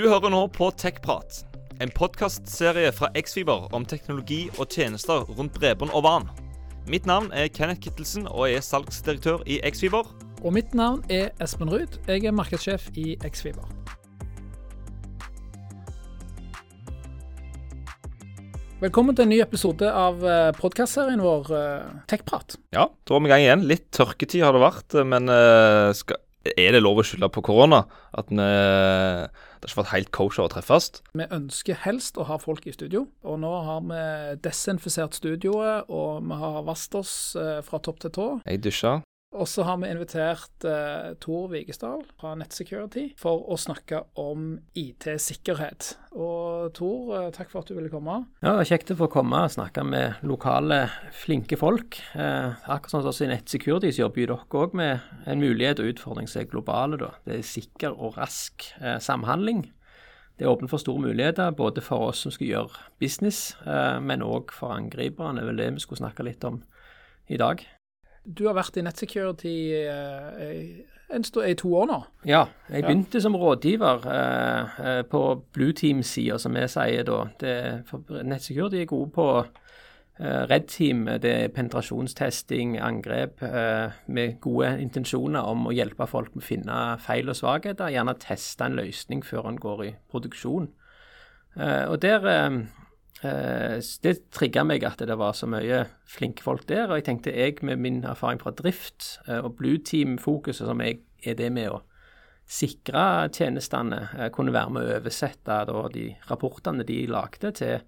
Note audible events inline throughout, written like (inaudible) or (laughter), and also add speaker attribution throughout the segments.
Speaker 1: Du hører nå på TechPrat, en podkastserie fra Xfiber om teknologi og tjenester rundt bredbånd og vann. Mitt navn er Kenneth Kittelsen og jeg er salgsdirektør i Xfiber.
Speaker 2: Og mitt navn er Espen Ruud. Jeg er markedssjef i Xfiber. Velkommen til en ny episode av podkastserien vår TechPrat.
Speaker 1: Ja, da er vi i gang igjen. Litt tørketid har det vært, men uh, skal, er det lov å skylde på korona? At vi, det har ikke vært helt kosher å treffes?
Speaker 2: Vi ønsker helst å ha folk i studio, og nå har vi desinfisert studioet, og vi har vasket oss fra topp til tå.
Speaker 1: Jeg dusja.
Speaker 2: Og så har vi invitert eh, Tor Vigesdal fra Nettsecurity for å snakke om IT-sikkerhet. Og Tor, eh, takk for at du ville komme.
Speaker 3: Ja, det er Kjekt å få komme og snakke med lokale, flinke folk. Eh, akkurat sånn også i Nettsecurity så jobber dere òg med en mulighet og utfordring som er globale. Da. Det er sikker og rask eh, samhandling. Det er åpent for store muligheter, både for oss som skal gjøre business, eh, men òg for angriperne. Det er vel det vi skulle snakke litt om i dag.
Speaker 2: Du har vært i Nettsecurity eh, i to år nå?
Speaker 3: Ja, jeg begynte ja. som rådgiver eh, på Blue Team-sida, som vi sier da. Det, Nettsecurity er gode på eh, Red Team, det er penetrasjonstesting, angrep eh, med gode intensjoner om å hjelpe folk med å finne feil og svakheter. Gjerne teste en løsning før en går i produksjon. Eh, og der eh, Eh, det trigga meg at det var så mye flinke folk der. Og jeg tenkte jeg med min erfaring fra drift eh, og Blue Team-fokuset, som jeg, er det med å sikre tjenestene, eh, kunne være med å oversette da, de rapportene de lagde, til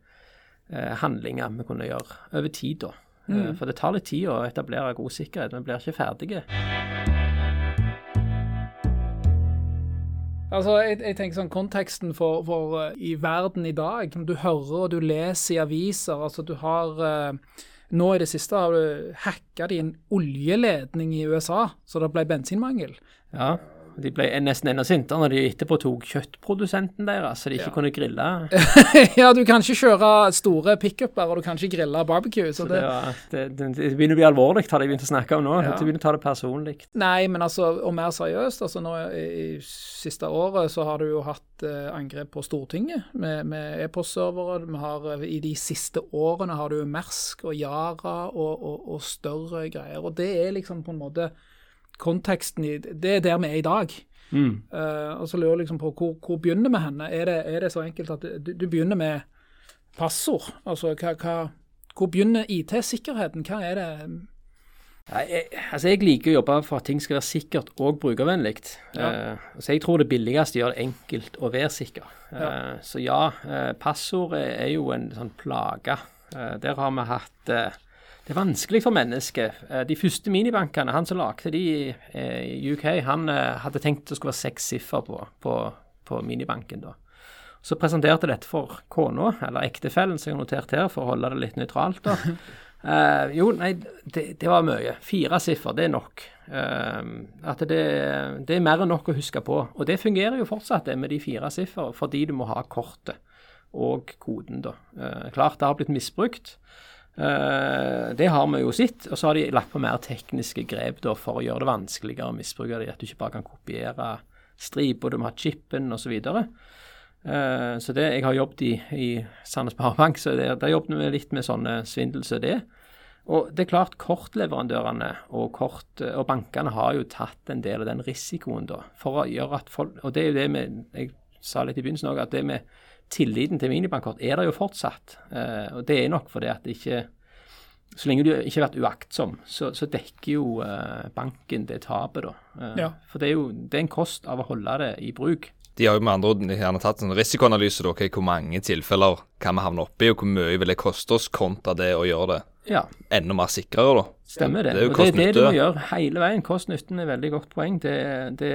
Speaker 3: handlinger vi kunne gjøre over tid. da. Mm. For det tar litt tid å etablere god sikkerhet. Vi blir ikke ferdige.
Speaker 2: Altså, jeg, jeg, tenker sånn Konteksten for, for uh, i verden i dag, du hører og du leser i aviser altså Du har uh, Nå i det siste har du hacka din oljeledning i USA, så det ble bensinmangel.
Speaker 3: Ja. De ble nesten enda sintere når de etterpå tok kjøttprodusenten deres, så de ikke ja. kunne grille. (laughs)
Speaker 2: ja, du kan ikke kjøre store pickuper, og du kan ikke grille barbecue. Så, så det,
Speaker 3: det, det, det, begynner å bli alvorlig, har de begynt å snakke om nå. Ja. De begynner å ta det personlig.
Speaker 2: Nei, men altså, og mer seriøst. altså nå I, i siste året så har du jo hatt eh, angrep på Stortinget med, med e-postservere. Eh, I de siste årene har du Mersk og Yara og, og, og større greier. og det er liksom på en måte konteksten i Det er der vi er i dag. Mm. Uh, og så lurer jeg liksom på hvor, hvor begynner vi henne? Er det, er det så enkelt at du, du begynner med passord? Altså hva, hva, hvor begynner IT-sikkerheten? Hva er det
Speaker 3: ja, jeg, altså jeg liker å jobbe for at ting skal være sikkert og brukervennlig. Ja. Uh, så jeg tror det billigste gjør det enkelt å være sikker. Uh, ja. Så ja, passord er, er, jo en sånn plage. der har vi hatt det er vanskelig for mennesker. Eh, de første minibankene, han som lagde de eh, i UK, han eh, hadde tenkt det skulle være seks siffer på, på, på, minibanken. da. Så presenterte dette for kona, eller ektefellen, som jeg har notert her, for å holde det litt nøytralt. da. Uh, (laughs) jo, nei, det, det, var mye. Fire siffer, det er nok. Uh, at det, det, er mer enn nok å huske på. Og det fungerer jo fortsatt, det med de fire siffer, fordi du må ha kortet og koden, da. Uh, klart det har blitt misbrukt. Uh, det har vi jo sett. Og så har de lagt på mer tekniske grep da, for å gjøre det vanskeligere å misbruke det. At du ikke bare kan kopiere striper, du må ha chipen osv. Så, uh, så det, jeg har jobbet i, i Sandnes Sparebank, så det, der jobbet vi litt med sånne svindel som det. Og det er klart, kortleverandørene og, kort, og bankene har jo tatt en del av den risikoen da, for å gjøre at folk Og det er jo det vi Jeg sa litt i begynnelsen òg, at det med tilliten til minibankkort er der jo fortsatt. Eh, og det er nok fordi at ikke Så lenge du ikke har vært uaktsom, så, så dekker jo eh, banken det tapet, da. Eh, ja. For det er jo det er en kost av å holde det i bruk.
Speaker 1: De har jo med andre ord gjerne tatt en risikoanalyse. Da, hvor mange tilfeller kan vi havne oppi, og hvor mye vil det koste oss kontra det å gjøre det ja. enda mer sikrere. da.
Speaker 3: Stemmer det. Det er, og det, er det du må gjøre hele veien. Kost-nytten er veldig godt poeng. Det, det,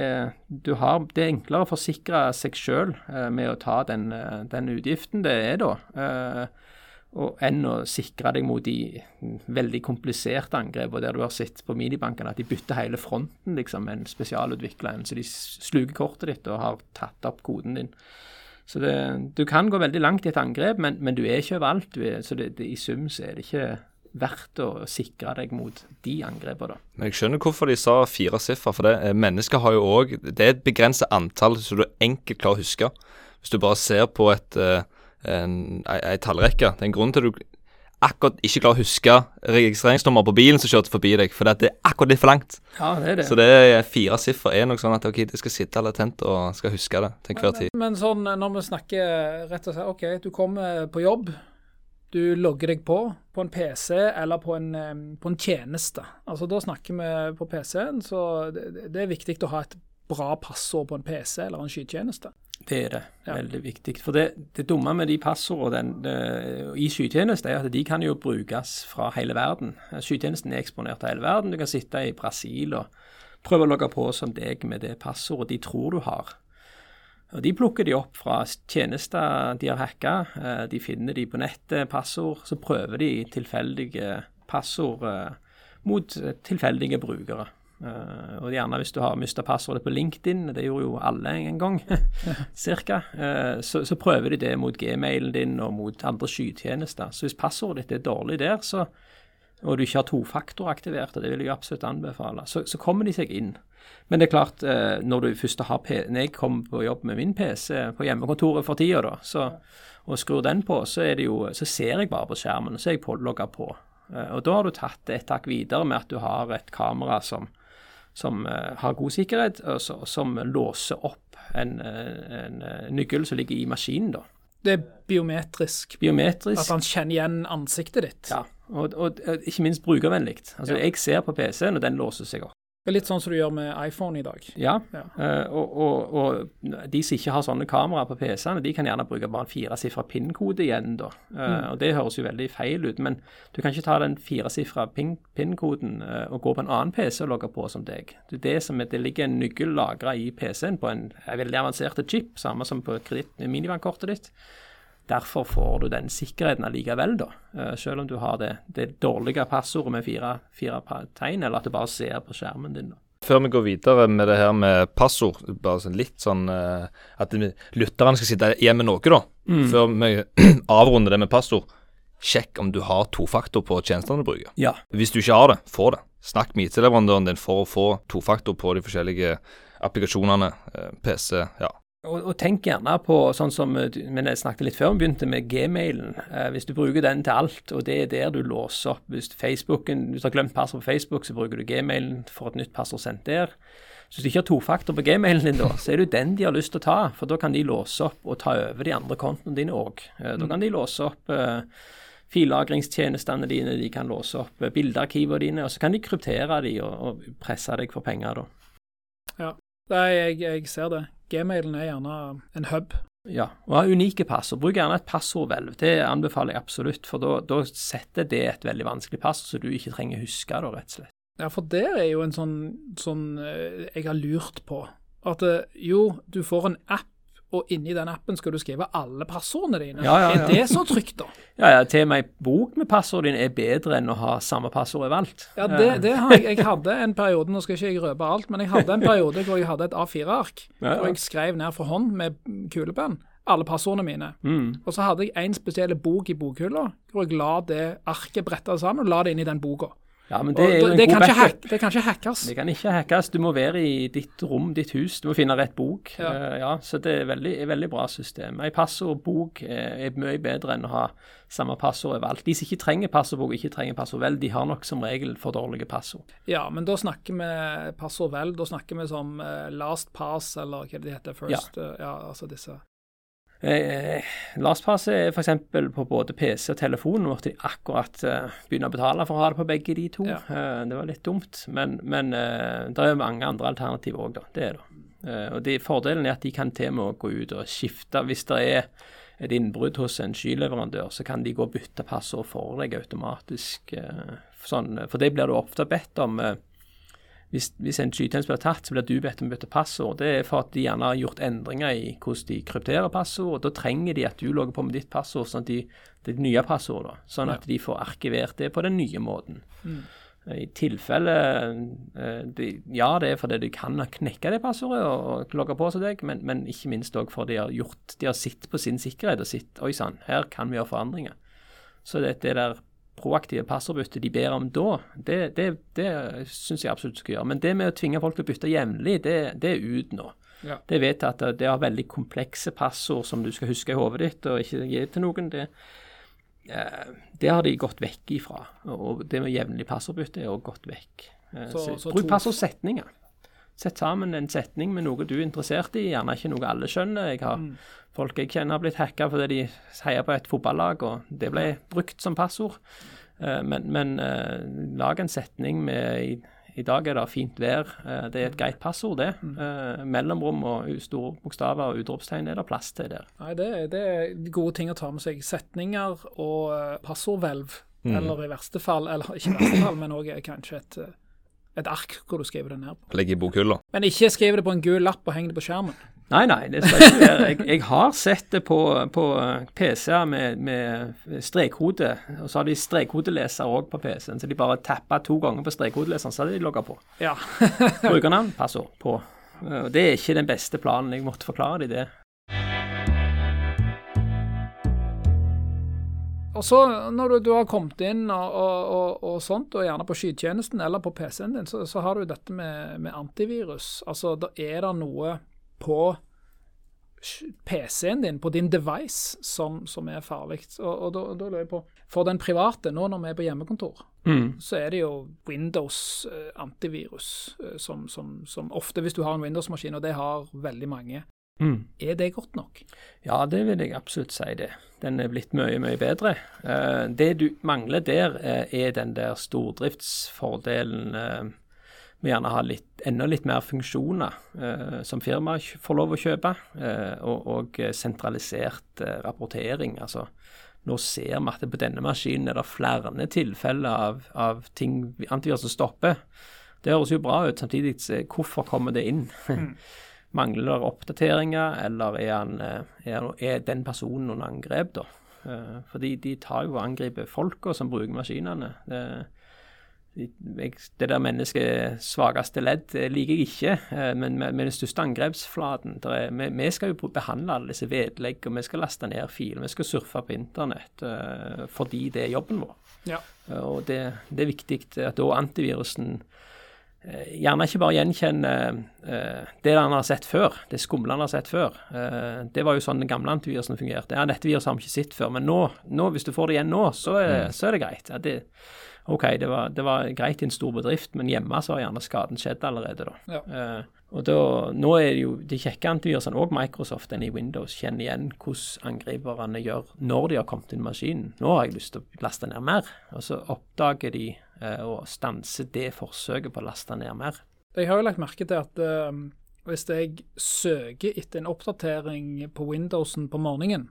Speaker 3: har, det, er enklere å forsikre seg sjøl eh, med å ta den, eh, den, utgiften det er da, eh, og, enn å sikre deg mot de veldig kompliserte angrepene der du har sett på minibankene at de bytter hele fronten liksom, med en spesialutvikla en. Så de sluker kortet ditt og har tatt opp koden din. Så det, du kan gå veldig langt i et angrep, men, men du er ikke overalt. Er, så det, i sum så er det ikke verdt å sikre deg mot de angrepene.
Speaker 1: Men Jeg skjønner hvorfor de sa fire siffer. For det, mennesker har jo òg Det er et begrenset antall som du enkelt klarer å huske. hvis du bare ser på et, en, en, ei tallrekke Det er en grunn til at du akkurat ikke klarer å huske registreringsnummer på bilen som kjørte forbi deg, for det er akkurat litt for langt.
Speaker 3: Ja, det er det.
Speaker 1: Så det er fire siffer er nok sånn at ok, det skal sitte latent og skal huske det til enhver tid.
Speaker 2: Men sånn når vi snakker rett og slett OK, du kommer på jobb. Du logger deg på på en PC eller på en, på en tjeneste. Altså Da snakker vi på PC-en, så det, det er viktig å ha et bra passord på en PC eller en skytjeneste.
Speaker 3: Det er det.
Speaker 2: Ja.
Speaker 3: Veldig viktig. For det, det dumme med de passordene i skytjeneste er at de kan jo brukes fra hele verden. Skytjenesten er eksponert til hele verden. Du kan sitte i Brasil og prøve å logge på som deg med det passordet de tror du har. Og De plukker de opp fra tjenester de har hacka. Eh, De finner de på nettet, passord. Så prøver de tilfeldige passord eh, mot eh, tilfeldige brukere. Og gjerne hvis du har mista passordet på LinkedIn, det gjorde jo alle en gang, (laughs) cirka, så, så prøver de det mot gmailen din og mot andre skytjenester. Så hvis passordet ditt er dårlig der, så, og du ikke har tofaktoraktivert, og det vil jeg absolutt anbefale, så, så kommer de seg inn. Men det er klart, eh, når du først har P når jeg kommer på jobb med min PC på hjemmekontoret for tida, da, så, og skrur den på, så, det jo, så ser jeg bare på skjermen, og så er jeg pålogga på. Eh, Og da har du tatt det et hakk videre med at du har et kamera som, som eh, har god sikkerhet, og så, som låser opp en, en, en nøkkel som ligger i maskinen. da.
Speaker 2: Det er biometrisk. At
Speaker 3: Biometrisk.
Speaker 2: han kjenner igjen ansiktet ditt.
Speaker 3: Ja, og, og, og ikke minst brukervennlig. Altså,
Speaker 2: Ja.
Speaker 3: Jeg ser på PC-en, og den låser seg opp.
Speaker 2: Det er litt sånn som du gjør med iPhone i dag.
Speaker 3: Ja,
Speaker 2: Ja.
Speaker 3: Uh, og, og, de som ikke har sånne kameraer på PC-ene, de kan gjerne bruke bare en firesifra PIN-kode igjen, da. Eh, Og det høres jo veldig feil ut, men du kan ikke ta den firesifra PIN- PIN-koden uh, og gå på en annen PC og logge på som deg. Det, er det, som er, det ligger en nøkkel lagra i PC-en på en, en veldig avansert chip, samme som på minivannkortet minibankkortet ditt. Derfor får du den sikkerheten allikevel, da. Eh, Selv om du har det, det dårlige passordet med fire, fire tegn, eller at du bare ser på skjermen din. da.
Speaker 1: Før vi går videre med det her med passord, bare sånn litt sånn eh, at lytterne skal sitte igjen med noe, da. Før vi (clears throat) avrunder det med passord. Sjekk om du har tofaktor på tjenestene du bruker.
Speaker 3: Ja.
Speaker 1: Hvis du ikke har det, få det. Snakk med IT-leverandøren din for å få tofaktor på de forskjellige applikasjonene. eh, PC, ja.
Speaker 3: Og, og tenk gjerne på sånn som eh, men jeg snakket litt før vi begynte med gmailen. Eh, hvis du bruker den til alt, og det er der du låser opp Hvis Facebooken, hvis du har glemt passord på Facebook, så bruker du gmailen for et nytt passord sendt der. Så hvis du ikke har tofaktor på gmailen din, da, så er det jo den de har lyst til å ta. For da kan de låse opp og ta over de andre kontoene dine òg. Eh, da kan de låse opp eh, fillagringstjenestene dine, de kan låse opp eh, bildearkivene dine, og så kan de kryptere de og, og presse deg for penger, da.
Speaker 2: Nei, jeg, jeg ser det. Gmailen er gjerne en hub.
Speaker 3: Ja, og ha unike passord. Bruk gjerne et passordhvelv. Det anbefaler jeg absolutt, for da, da setter det et veldig vanskelig passord, så du ikke trenger huske det, rett og slett.
Speaker 2: Ja, for der er jo en sånn, sånn eh, jeg har lurt på. At eh, jo, du får en app, og inni den appen skal du skrive alle passordene dine.
Speaker 3: Ja, ja, ja.
Speaker 2: Er det så trygt, da?
Speaker 3: Ja, ja, til og med ei bok med passordene dine er bedre enn å ha samme passord overalt.
Speaker 2: Ja, det, det har jeg. Jeg hadde en periode, nå skal ikke jeg røpe alt, men jeg hadde en periode hvor jeg hadde et A4-ark.
Speaker 3: Ja, ja.
Speaker 2: Hvor jeg skrev ned for hånd med kulepenn alle passordene mine.
Speaker 3: Mm.
Speaker 2: Og så hadde jeg en spesiell bok i bokhylla, hvor jeg la det arket bretta sammen og la det inn i den boka.
Speaker 3: Ja, men det er jo en
Speaker 2: det,
Speaker 3: god backup.
Speaker 2: hack, det kan ikke hackes.
Speaker 3: Det kan ikke hackes. Du må være i ditt rom, ditt hus. Du må finne rett bok.
Speaker 2: Ja.
Speaker 3: Uh, ja, så det er veldig, et veldig bra system. En passordbok er, mye bedre enn å ha samme passord overalt. De som ikke trenger passordbok, ikke trenger passord vel, de har nok som regel for dårlige passord.
Speaker 2: Ja, men da snakker vi passord vel. Da snakker vi som eh, last pass, eller hva det heter, first. eh, Ja, altså disse.
Speaker 3: Eh, LastPass er f.eks. på både PC og telefon. Nå måtte de akkurat eh, begynne å betale for å ha det på begge de to.
Speaker 2: Ja.
Speaker 3: Eh, det var litt dumt, men, men eh, det er mange andre alternativer òg, da. Det er det. Eh, og de, Fordelen er at de kan til og med gå ut og skifte. Hvis det er et innbrudd hos en skyleverandør, så kan de gå og bytte passord for deg automatisk. Eh, sånn, for det blir du ofte bedt om. Eh, hvis, hvis en skytjeneste blir tatt, så blir du bedt om å bytte passord. Det er for at de gjerne har gjort endringer i hvordan de krypterer passord. og Da trenger de at du logger på med ditt passord, sånn at de, det nye passordet, sånn at de får arkivert det på den nye måten. I tilfelle eh, de, Ja, det er fordi de kan knekke det passordet og logge på seg deg, men, men ikke minst òg fordi de har gjort De har sett på sin sikkerhet og sett Oi sann, her kan vi gjøre forandringer. Så det, det der proaktive passordbytte de ber om da, det, det, det syns jeg absolutt skal gjøre. Men det med å tvinge folk til å bytte jevnlig, det, det er ut nå.
Speaker 2: Ja.
Speaker 3: Det vet jeg at det, har veldig komplekse passord som du skal huske i hodet ditt og ikke gi til noen. Det, eh, det har de gått vekk ifra. Og det med jevnlig passordbytte er også gått vekk. Eh,
Speaker 2: Så-
Speaker 3: så,
Speaker 2: så
Speaker 3: bruk passordsetninger. Sett sammen en setning med noe du er interessert i, gjerne ikke noe alle skjønner. Jeg har Folk jeg kjenner har blitt hacka fordi de heier på et fotballag, og det ble brukt som passord. Eh, Men, men eh, lag en setning med i, i dag er det fint vær. Eh, Det er et greit passord, det. Eh, Mellomrom og store bokstaver og utropstegn er det plass til der.
Speaker 2: Nei, det, det er gode ting å ta med seg. Setninger og passordhvelv, eller i verste fall, eller ikke i verste fall, men òg kanskje et, et ark hvor du skriver det ned på.
Speaker 1: Legg i bokhylla.
Speaker 2: Men ikke skriv det på en gul lapp og heng det på skjermen.
Speaker 3: Nei, nei, det skal ikke være. Jeg, jeg har sett det på, på PC-er med, med strekkode, og så har de strekhodeleser òg på PC-en. Så de bare tappa to ganger på strekkodeleseren, så hadde de logga på.
Speaker 2: Ja.
Speaker 3: Brukernavn, passord på. Det er ikke den beste planen. Jeg måtte forklare dem det.
Speaker 2: Og så når du, du har kommet inn og, og, og, og sånt, og gjerne på skytjenesten eller på PC-en din, så, så har du dette med, med antivirus. Altså, da er det noe på PC-en din, på din device, som, som er farlig. Og, da, da lurer jeg på For den private, nå når vi er på hjemmekontor, så er det jo Windows eh, antivirus eh, som, som, som ofte, hvis du har en Windows-maskin, og det har veldig mange, er det godt nok?
Speaker 3: Ja, det vil jeg absolutt si det. Den er blitt mye, mye bedre. Eh, det du mangler der, eh, er den der stordriftsfordelen vi med gjerne har litt, enda litt mer funksjoner eh, som firma får lov å kjøpe, eh, og, og eh, sentralisert eh, rapportering. Altså, nå ser vi at på denne maskinen er det flere tilfeller av, av ting antivirusen stopper. Det høres jo bra ut, samtidig hvorfor kommer det inn? (laughs) Mangler det oppdateringer, eller er, han, eh, er, er den personen under angrep, da? Eh, Fordi de tar jo og angriper folka som bruker maskinene. Det, de- det der mennesket svakeste ledd liker jeg ikke, eh, men med, med den største angrepsflaten er, vi, vi skal jo behandle alle disse vedlegg, og vi skal laste ned filer, vi skal surfe på internett fordi det er jobben vår.
Speaker 2: Ja.
Speaker 3: Og det, det er viktig at da antivirusen gjerne ikke bare gjenkjenner eh, det han har sett før, det skumle han har sett før. Eh, det var jo sånn den gamle antivirusen fungerte. Ja, dette viruset har vi ikke sett før, men nå, nå hvis du får det igjen nå, så er, så er det greit. Ja, det, OK, det var, det var greit i en stor bedrift, men hjemme så har gjerne skaden skjedd allerede, da.
Speaker 2: Ja.
Speaker 3: Eh, og da, nå er det jo de kjekke antivirusene, og Microsoft enn i Windows, kjenner igjen hvordan angriperne gjør når de har kommet inn i maskinen. Nå har jeg lyst til å laste ned mer, og så oppdager de eh, og stanse det forsøket på å laste ned mer.
Speaker 2: Jeg har jo lagt merke til at eh, hvis jeg søker etter en oppdatering på Windowsen på morgenen,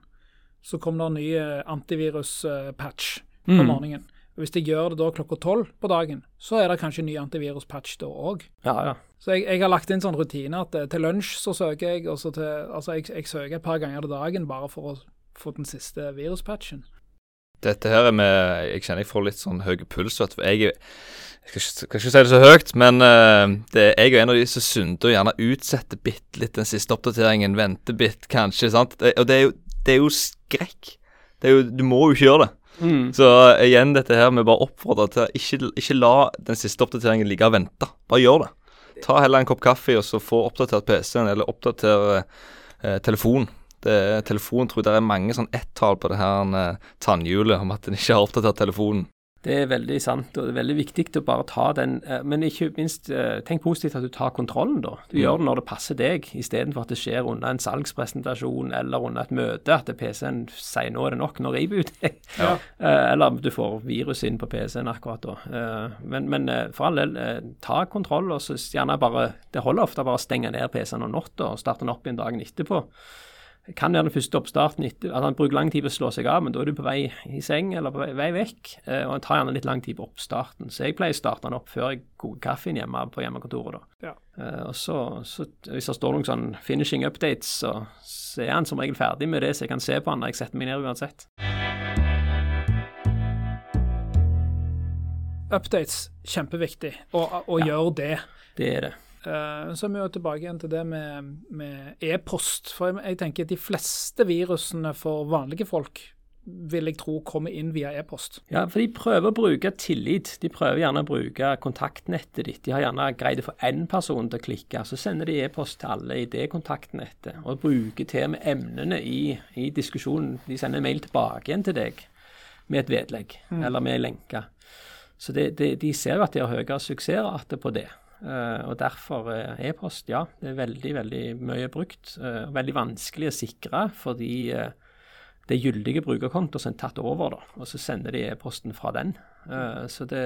Speaker 2: så kommer det en ny eh, antivirus-patch på
Speaker 3: Mm.
Speaker 2: morgenen. Hvis jeg gjør det da klokka tolv på dagen, så er det kanskje ny antivirus-patch da òg.
Speaker 3: Ja, ja.
Speaker 2: Så jeg, jeg har lagt inn sånn rutine at eh, til lunsj så søker jeg, og så til Altså jeg, jeg søker et par ganger til dagen bare for å få den siste viruspatchen.
Speaker 1: Dette her er med Jeg kjenner jeg får litt sånn høy puls. Vet du. Jeg, jeg skal, ikke, si det så høyt, men uh, det jeg er en av de som synder og gjerne utsetter bitte litt den siste oppdateringen. Venter bitt, kanskje. sant? Det, og det er, jo, det er jo skrekk. Det er jo, du må jo ikke gjøre det.
Speaker 3: Mm.
Speaker 1: Så uh, igjen dette her med bare oppfordre til ikke, ikke la den siste oppdateringen ligge og vente. Bare gjør det. Ta heller en kopp kaffe og så få oppdatert PC-en, eller oppdatere uh, telefonen. Det er, telefon tror jeg det er mange sånn ett-tall på det her eh, tannhjulet om at en ikke har oppdatert telefonen.
Speaker 3: Det er veldig sant, og det er veldig viktig å bare ta den eh, Men ikke minst, eh, tenk positivt at du tar kontrollen, da. Du gjør det når det passer deg, istedenfor at det skjer under en salgspresentasjon eller under et møte, at PC-en sier nå er det nok, nå reboot jeg.
Speaker 1: Ja. (laughs)
Speaker 3: Eh, Eller du får virus inn på PC-en akkurat da. Eh, Men, men eh, for all del, eh, ta kontroll, og så gjerne bare Det holder ofte bare å stenge ned PC-en om natta og starte den opp igjen dagen etterpå. Kan være den første oppstarten etter at han bruker lang tid på å slå seg av, men da er du på vei i seng eller på vei, vei vekk. Eh, og han tar gjerne litt lang tid på oppstarten. Så jeg pleier å starte den opp før jeg koker kaffen hjemme på hjemmekontoret. da.
Speaker 2: Ja.
Speaker 3: Eh, og så, så hvis det står noen sånn finishing updates, så, så er han som regel ferdig med det, så jeg kan se på han når jeg setter meg ned uansett.
Speaker 2: Updates, kjempeviktig, og, og
Speaker 3: Ja.
Speaker 2: gjør det.
Speaker 3: Det er det.
Speaker 2: Eh, så er vi jo tilbake igjen til det med med e-post. For jeg, jeg tenker at de fleste virusene for vanlige folk vil jeg tro kommer inn via e-post.
Speaker 3: Ja, for de prøver å bruke tillit. De prøver gjerne å bruke kontaktnettet ditt. De har gjerne greid å få én person til å klikke, så sender de e-post til alle i det kontaktnettet. Og bruker til med emnene i, i, diskusjonen. De sender mail tilbake igjen til deg med et vedlegg mm. eller med en lenke. Så det, det, de ser jo at de har høyere suksessrate på det. Uh, og derfor uh, e-post, ja, det er veldig, veldig mye brukt. Og veldig vanskelig å sikre fordi det er gyldige brukerkontoer som er tatt over, da, og så sender de e-posten fra den. så det,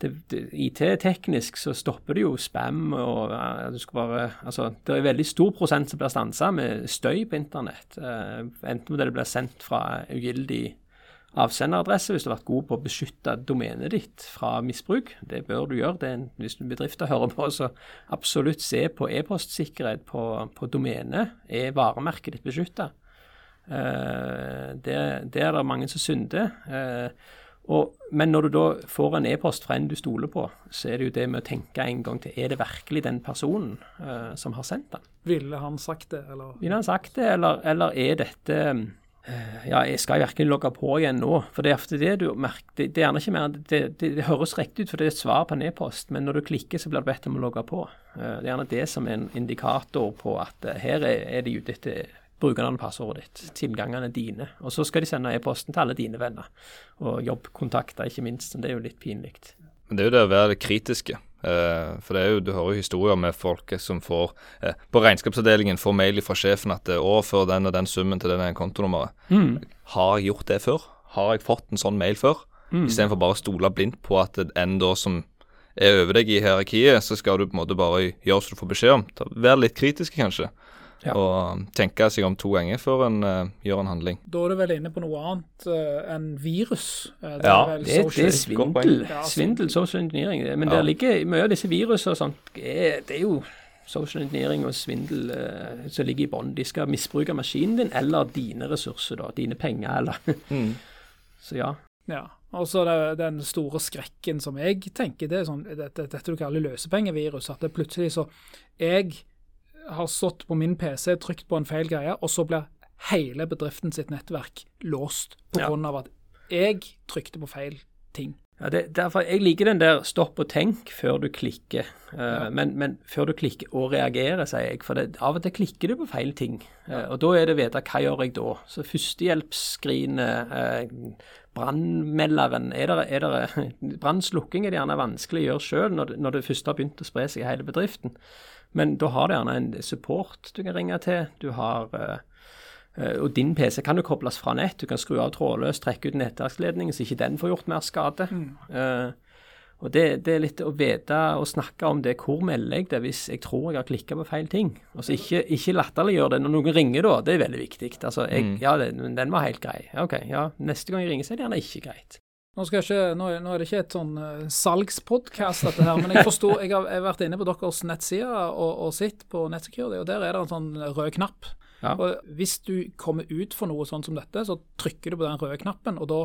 Speaker 3: IT-teknisk så stopper det jo spam og du skal bare Altså, det er veldig stor prosent som blir stansa med støy på internett. enten det blir sendt fra ugyldig avsenderadresse hvis du har vært god på å beskytte domenet ditt fra misbruk. Det bør du gjøre. Det er en, hvis bedrifter hører på, så absolutt se på e-postsikkerhet på, på domenet. Er varemerket ditt beskytta? Eh, det, det, er det mange som synder. Eh, og, men når du da får en e-post fra en du stoler på, så er det jo det med å tenke en gang til er det virkelig den personen eh, som har sendt den.
Speaker 2: Ville han sagt det, eller?
Speaker 3: Ville han sagt det, eller, eller er dette ja, jeg skal virkelig logge på igjen nå. For det er det du merker. Det, det er gjerne ikke mer det, det, det, høres riktig ut, for det er et svar på en e-post, men når du klikker, så blir du bedt om å logge på. Eh, det er gjerne det som er en indikator på at eh, her er, er de ute etter brukernavnet passordet ditt, tilgangene dine. Og så skal de sende e-posten til alle dine venner, og jobbkontakter ikke minst. Det er jo litt pinlig.
Speaker 1: Men det er jo det å være det kritiske. Uh, for det er jo, Du hører jo historier med folk som får uh, På regnskapsavdelingen får mail fra sjefen at det overfører overfør den og den summen til det kontonummeret. Mm. Har jeg gjort det før? Har jeg fått en sånn mail før? Mm. Istedenfor bare å stole blindt på at en da som er over deg i hierarkiet, så skal du på en måte bare gjøre som du får beskjed om. Vær litt kritisk, kanskje. Ja. Og tenke seg om to ganger før en uh, gjør en handling.
Speaker 2: Da er du vel inne på noe annet uh, enn virus?
Speaker 3: Uh, det ja, er det, det, er svindel. Ja, svindel, social engineering. Men ja. der ligger mye av disse virusene og sånt. Det er jo social engineering og svindel som ligger i bånn. De skal misbruke maskinen din eller dine ressurser, da. Dine penger, eller (laughs) mm. Så ja.
Speaker 2: Ja. Og så den store skrekken som jeg tenker, det er sånn dette, dette du kaller løsepengevirus. At det plutselig så Jeg har stått på min PC, trykt på en feil greie, og så blir hele bedriften sitt nettverk låst pga. Ja. av at jeg trykte på feil ting.
Speaker 3: Ja, det, derfor, Jeg liker den der stopp og tenk før du klikker. Uh, ja. men, men, før du klikker og reagerer, sier jeg. For det, av og til klikker du på feil ting. Uh, og da er det å vite hva gjør jeg da. Så førstehjelpsskrinet, uh, brannmelderen (laughs) Brannslukking er det gjerne vanskelig å gjøre sjøl når, når, det først har begynt å spre seg i hele bedriften. Men da har du gjerne en support du kan ringe til. Du har uh, og din PC kan jo kobles fra nett. Du kan skru av trådløst, trekke ut nettverksledningen så ikke den får gjort mer skade. Mm. Uh, og det, det, er litt å vite og snakke om det. Hvor melder jeg det hvis jeg tror jeg har klikka på feil ting? Altså Ikke, ikke latterliggjør det når noen ringer, da. Det er veldig viktig. Altså, jeg, mm. Ja, det, den var helt grei. OK, ja. Neste gang jeg ringer, så er det gjerne ikke greit.
Speaker 2: Nå, ikke, nå, nå, er det ikke et sånn uh, salgspodkast, dette her, men jeg forstår, jeg har, jeg har vært inne på deres nettsider og, og sett på Netsecurity, og der er det en sånn rød knapp. Ja. Og Hvis du kommer ut for noe sånn som dette, så trykker du på den røde knappen, og da,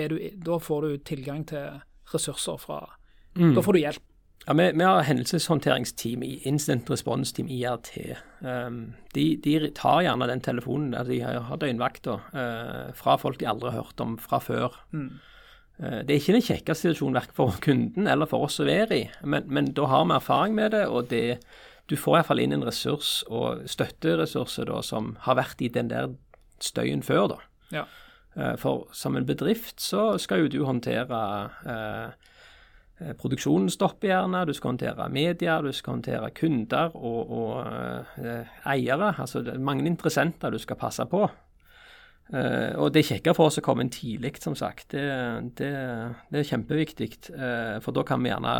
Speaker 2: du, da får du tilgang til ressurser fra mm. Da får du hjelp.
Speaker 3: Ja, vi, vi, har hendelseshåndteringsteam i Instant Response Team, IRT. Um, de, de, tar gjerne den telefonen der de har døgnvakta uh, fra folk de aldri har hørt om fra før. Mm. Eh, det er ikke den kjekkeste situasjonen verken for kunden eller for oss å være i, men, men da har vi erfaring med det, og det, du får iallfall inn en ressurs og støtteressurser da, som har vært i den der støyen før. da. Ja. Eh, for som en bedrift så skal jo du håndtere eh, eh Produksjonen stopper gjerne, du skal håndtere media, du skal håndtere kunder og, og eh, eiere. Altså det er mange interessenter du skal passe på. Uh, og det er kjekkere for oss å komme inn tidlig, som sagt. Det, det, det er kjempeviktig. Uh, for da kan vi gjerne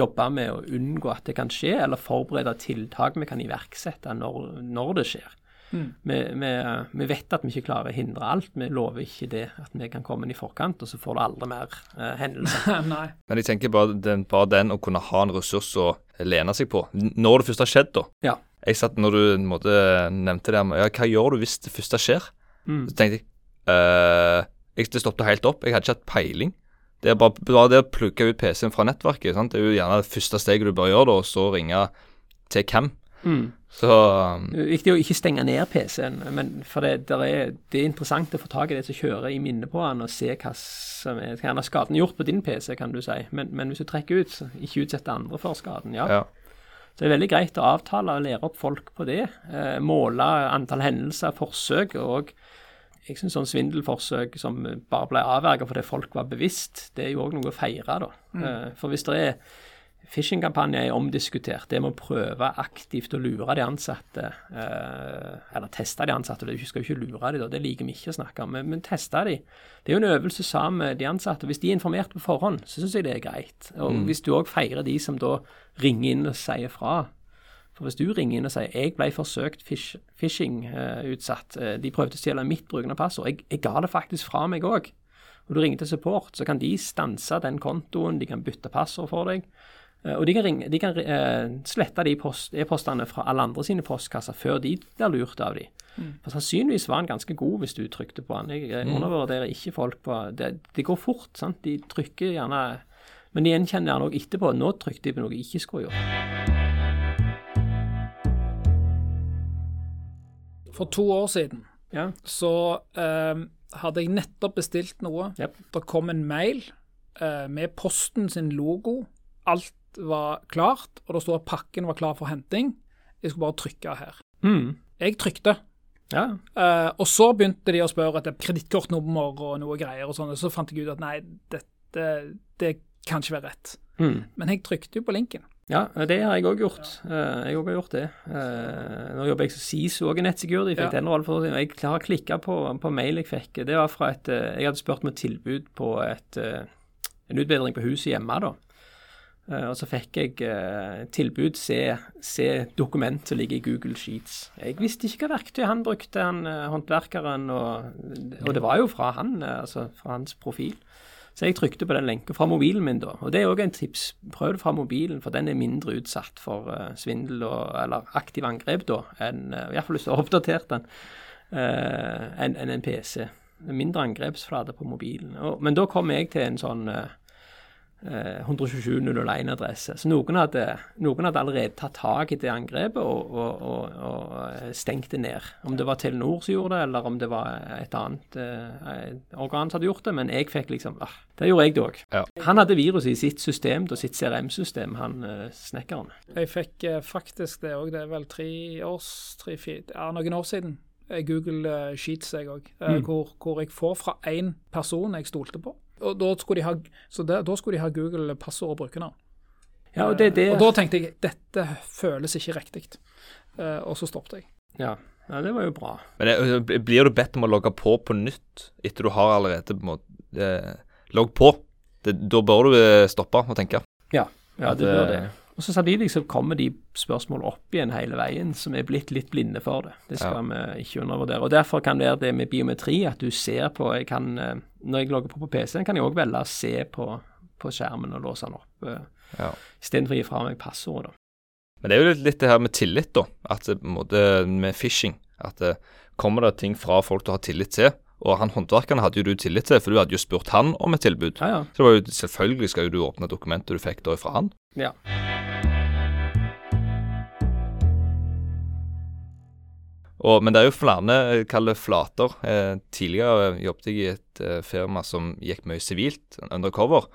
Speaker 3: jobbe med å unngå at det kan skje, eller forberede tiltak vi kan iverksette når, når det skjer. Mm. Vi, vi, vi, vet at vi ikke klarer å hindre alt. Vi lover ikke det at vi kan komme inn i forkant, og så får du aldri mer uh, hendelser. (laughs)
Speaker 1: Men jeg tenker bare den, bare den, å kunne ha en ressurs å lene seg på. Når det først har skjedd, da. Ja. Jeg satt når du måte, nevnte det, ja, hva gjør du hvis det første skjer? Mm. Så tenkte jeg uh, jeg, Det stoppet helt opp. Jeg hadde ikke hatt peiling. Det er bare, bare det å plugge ut PC-en fra nettverket. Sant? Det er jo gjerne det første steget du bør gjøre, da, og så ringe til hvem.
Speaker 3: Mm.
Speaker 1: Så um,
Speaker 3: viktig å ikke stenge ned PC-en, men for det, der er, det er interessant å få tak i det som kjører i minnet på den, og se hva som er hva skaden gjort på din PC, kan du si. Men, men hvis du trekker ut, så ikke utsette andre for skaden. ja.
Speaker 1: ja.
Speaker 3: Så det er veldig greit å avtale og lære opp folk på det. Eh, måle antall hendelser, forsøk, og jeg syns sånn svindelforsøk som bare ble avverget fordi folk var bevisst, det er jo òg noe å feire, da. Mm. for hvis det er Phishing-kampanjer er omdiskutert. Det med å prøve aktivt å lure de ansatte, eh, eller teste de ansatte, du skal jo ikke lure de da, det liker vi ikke å snakke om, men, men teste de. Det er jo en øvelse sammen med de ansatte. Hvis de er informert på forhånd, så syns jeg det er greit. Og hvis du òg feirer de som da ringer inn og sier fra. For hvis du ringer inn og sier 'jeg ble forsøkt phishing eh, eh, de prøvde å stjele mitt brukende passord, jeg, jeg ga det faktisk fra meg òg, og du ringer til support, så kan de stanse den kontoen, de kan bytte passord for deg. Eh, Og de kan, ringe, de kan eh, slette de e-postene fra alle andre sine postkasser før de blir lurt av de. For Sannsynligvis var han ganske god hvis du trykte på han. Jeg eh, undervurderer ikke folk på Det, det går fort. sant? De trykker gjerne Men de gjenkjenner gjerne òg etterpå. Nå trykte de på noe jeg ikke skulle gjort.
Speaker 2: For to år siden
Speaker 3: Ja.
Speaker 2: så eh, hadde jeg nettopp bestilt noe.
Speaker 3: Yep.
Speaker 2: Det kom en mail eh, med Posten sin logo. Alt var klart, og det sto at pakken var klar for henting. Jeg skulle bare trykke her.
Speaker 3: Mm.
Speaker 2: Jeg trykte.
Speaker 3: Ja.
Speaker 2: Eh, og så begynte de å spørre etter kredittkortnummer og noe greier og sånn, og så fant jeg ut at nei, dette det kan ikke være rett.
Speaker 3: Mm.
Speaker 2: Men jeg trykte jo på linken.
Speaker 3: Ja, det har jeg òg gjort. Eh, jeg også har gjort det. Eh, nå jobber jeg som SISO og i nettsecurity. Jeg fikk den rollen for Jeg har klikka på, på mail jeg fikk. Det var fra et eh, Jeg hadde spurt om et tilbud på et, eh, en utbedring på huset hjemme, da. Eh, og så fikk jeg eh, tilbud se, se dokument som ligger i Google Sheets. Jeg visste ikke hva verktøy han brukte, han eh, håndverkeren, og, og det var jo fra han, eh, altså fra hans profil. Så jeg trykte på den lenken fra mobilen min da. Og det er òg en tips. Prøv det fra mobilen, for den er mindre utsatt for uh, svindel og, eller aktive angrep da, enn uh, Iallfall hvis du har oppdatert den, uh, enn en, en PC. Mindre angrepsflate på mobilen. Og, men da kom jeg til en sånn uh, 127.001-adresse. Så noen hadde, noen hadde allerede tatt tak i det angrepet og, og, og, og stengt det ned. Om det var Telenor som gjorde det, eller om det var et annet eh, organ som hadde gjort det. Men jeg fikk liksom ah, Det gjorde jeg det òg.
Speaker 1: Ja.
Speaker 3: Han hadde viruset i sitt system, da, sitt CRM-system, han eh, snekkeren.
Speaker 2: Jeg fikk eh, faktisk det òg, det er vel tre års, tre, fire, ja, noen år siden. Eh, Google eh, Sheets, jeg òg,
Speaker 3: Mm.
Speaker 2: hvor, hvor jeg får fra én person jeg stolte på. Og da skulle de ha, så det, da skulle de ha Google passord og brukernavn.
Speaker 3: Ja, og det, det
Speaker 2: Og da tenkte jeg dette føles ikke riktig, Eh, og så stoppet jeg.
Speaker 3: ja. ja, det var jo bra.
Speaker 1: Men det, blir du bedt om å logge på på nytt etter du har allerede på en måte eh, logg på? Det, da bør du eh, stoppe og tenke.
Speaker 3: Ja, ja det bør
Speaker 1: eh,
Speaker 3: det. Og så Samtidig så kommer de spørsmål opp igjen hele veien, som er blitt litt blinde for det. Det skal vi ikke undervurdere. Og Derfor kan det være det med biometri, at du ser på jeg kan, eh, Når jeg logger på på PC-en, kan jeg òg velge å se på, på skjermen og låse den opp, eh,
Speaker 1: Ja.
Speaker 3: istedenfor å gi fra meg passordet.
Speaker 1: Men det er jo litt, det her med tillit, da. At det, på med phishing. At det, kommer det ting fra folk du har tillit til. Og han håndverkeren hadde jo du tillit til, for du hadde jo spurt han om et tilbud.
Speaker 3: Ja, ja.
Speaker 1: Så det var jo, selvfølgelig skal jo du åpne dokumentet du fikk da fra han.
Speaker 3: ja.
Speaker 1: Og, men det er jo flere, kall det flater. Eh, tidligere jobbet jeg i et eh, firma som gikk mye sivilt, undercover.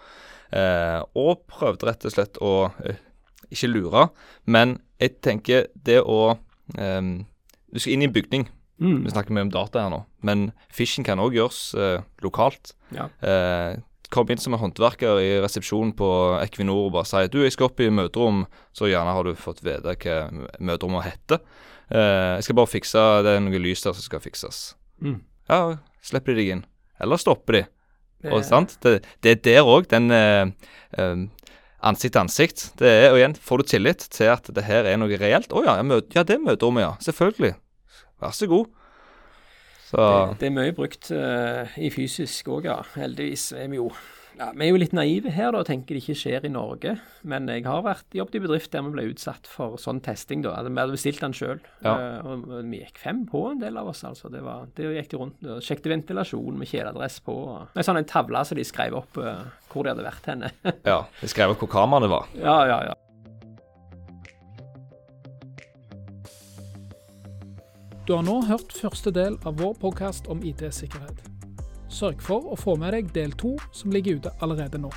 Speaker 1: Eh, og prøvde rett og slett å eh, ikke lure, men jeg tenker det å eh, Du skal inn i en bygning.
Speaker 3: Mm.
Speaker 1: Vi snakker mye om data her nå, men phishing kan òg gjøres eh, lokalt.
Speaker 3: ja.
Speaker 1: Eh, kom inn som en håndverker i resepsjonen på Equinor og bare si du, jeg skal opp i møterom, så gjerne har du fått vite hva møterommet heter. Eh, jeg skal bare fikse Det er noe lys der som skal fikses.
Speaker 3: Mm.
Speaker 1: Ja, slipper de deg inn. Eller stopper de.
Speaker 3: Det-
Speaker 1: Og, sant? Det, det er der òg, den eh, eh, ansikt til ansikt. Det er, og igjen, får du tillit til at det her er noe reelt? Å ja, ja, det er møterommet, ja. Selvfølgelig. Vær så god. Så
Speaker 3: Det, det er mye brukt uh, i fysisk òg, ja. Heldigvis er vi jo ja, Vi er jo litt naive her da, og tenker det ikke skjer i Norge. Men jeg har vært jobbet i bedrift der vi ble utsatt for sånn testing. da. Vi hadde bestilt den sjøl.
Speaker 1: Ja.
Speaker 3: Uh, og vi gikk fem på, en del av oss. altså. Det, var, det gikk de rundt og sjekket ventilasjon med kjeledress på. og- Med sånn en tavle som de skrev opp uh, hvor de hadde vært henne. (laughs)
Speaker 1: ja, De skrev opp hvor kameraene var.
Speaker 3: ja, ja, ja.
Speaker 2: Du har nå hørt første del av vår podkast om IT-sikkerhet. Sørg for å få med deg del to, som ligger ute allerede nå.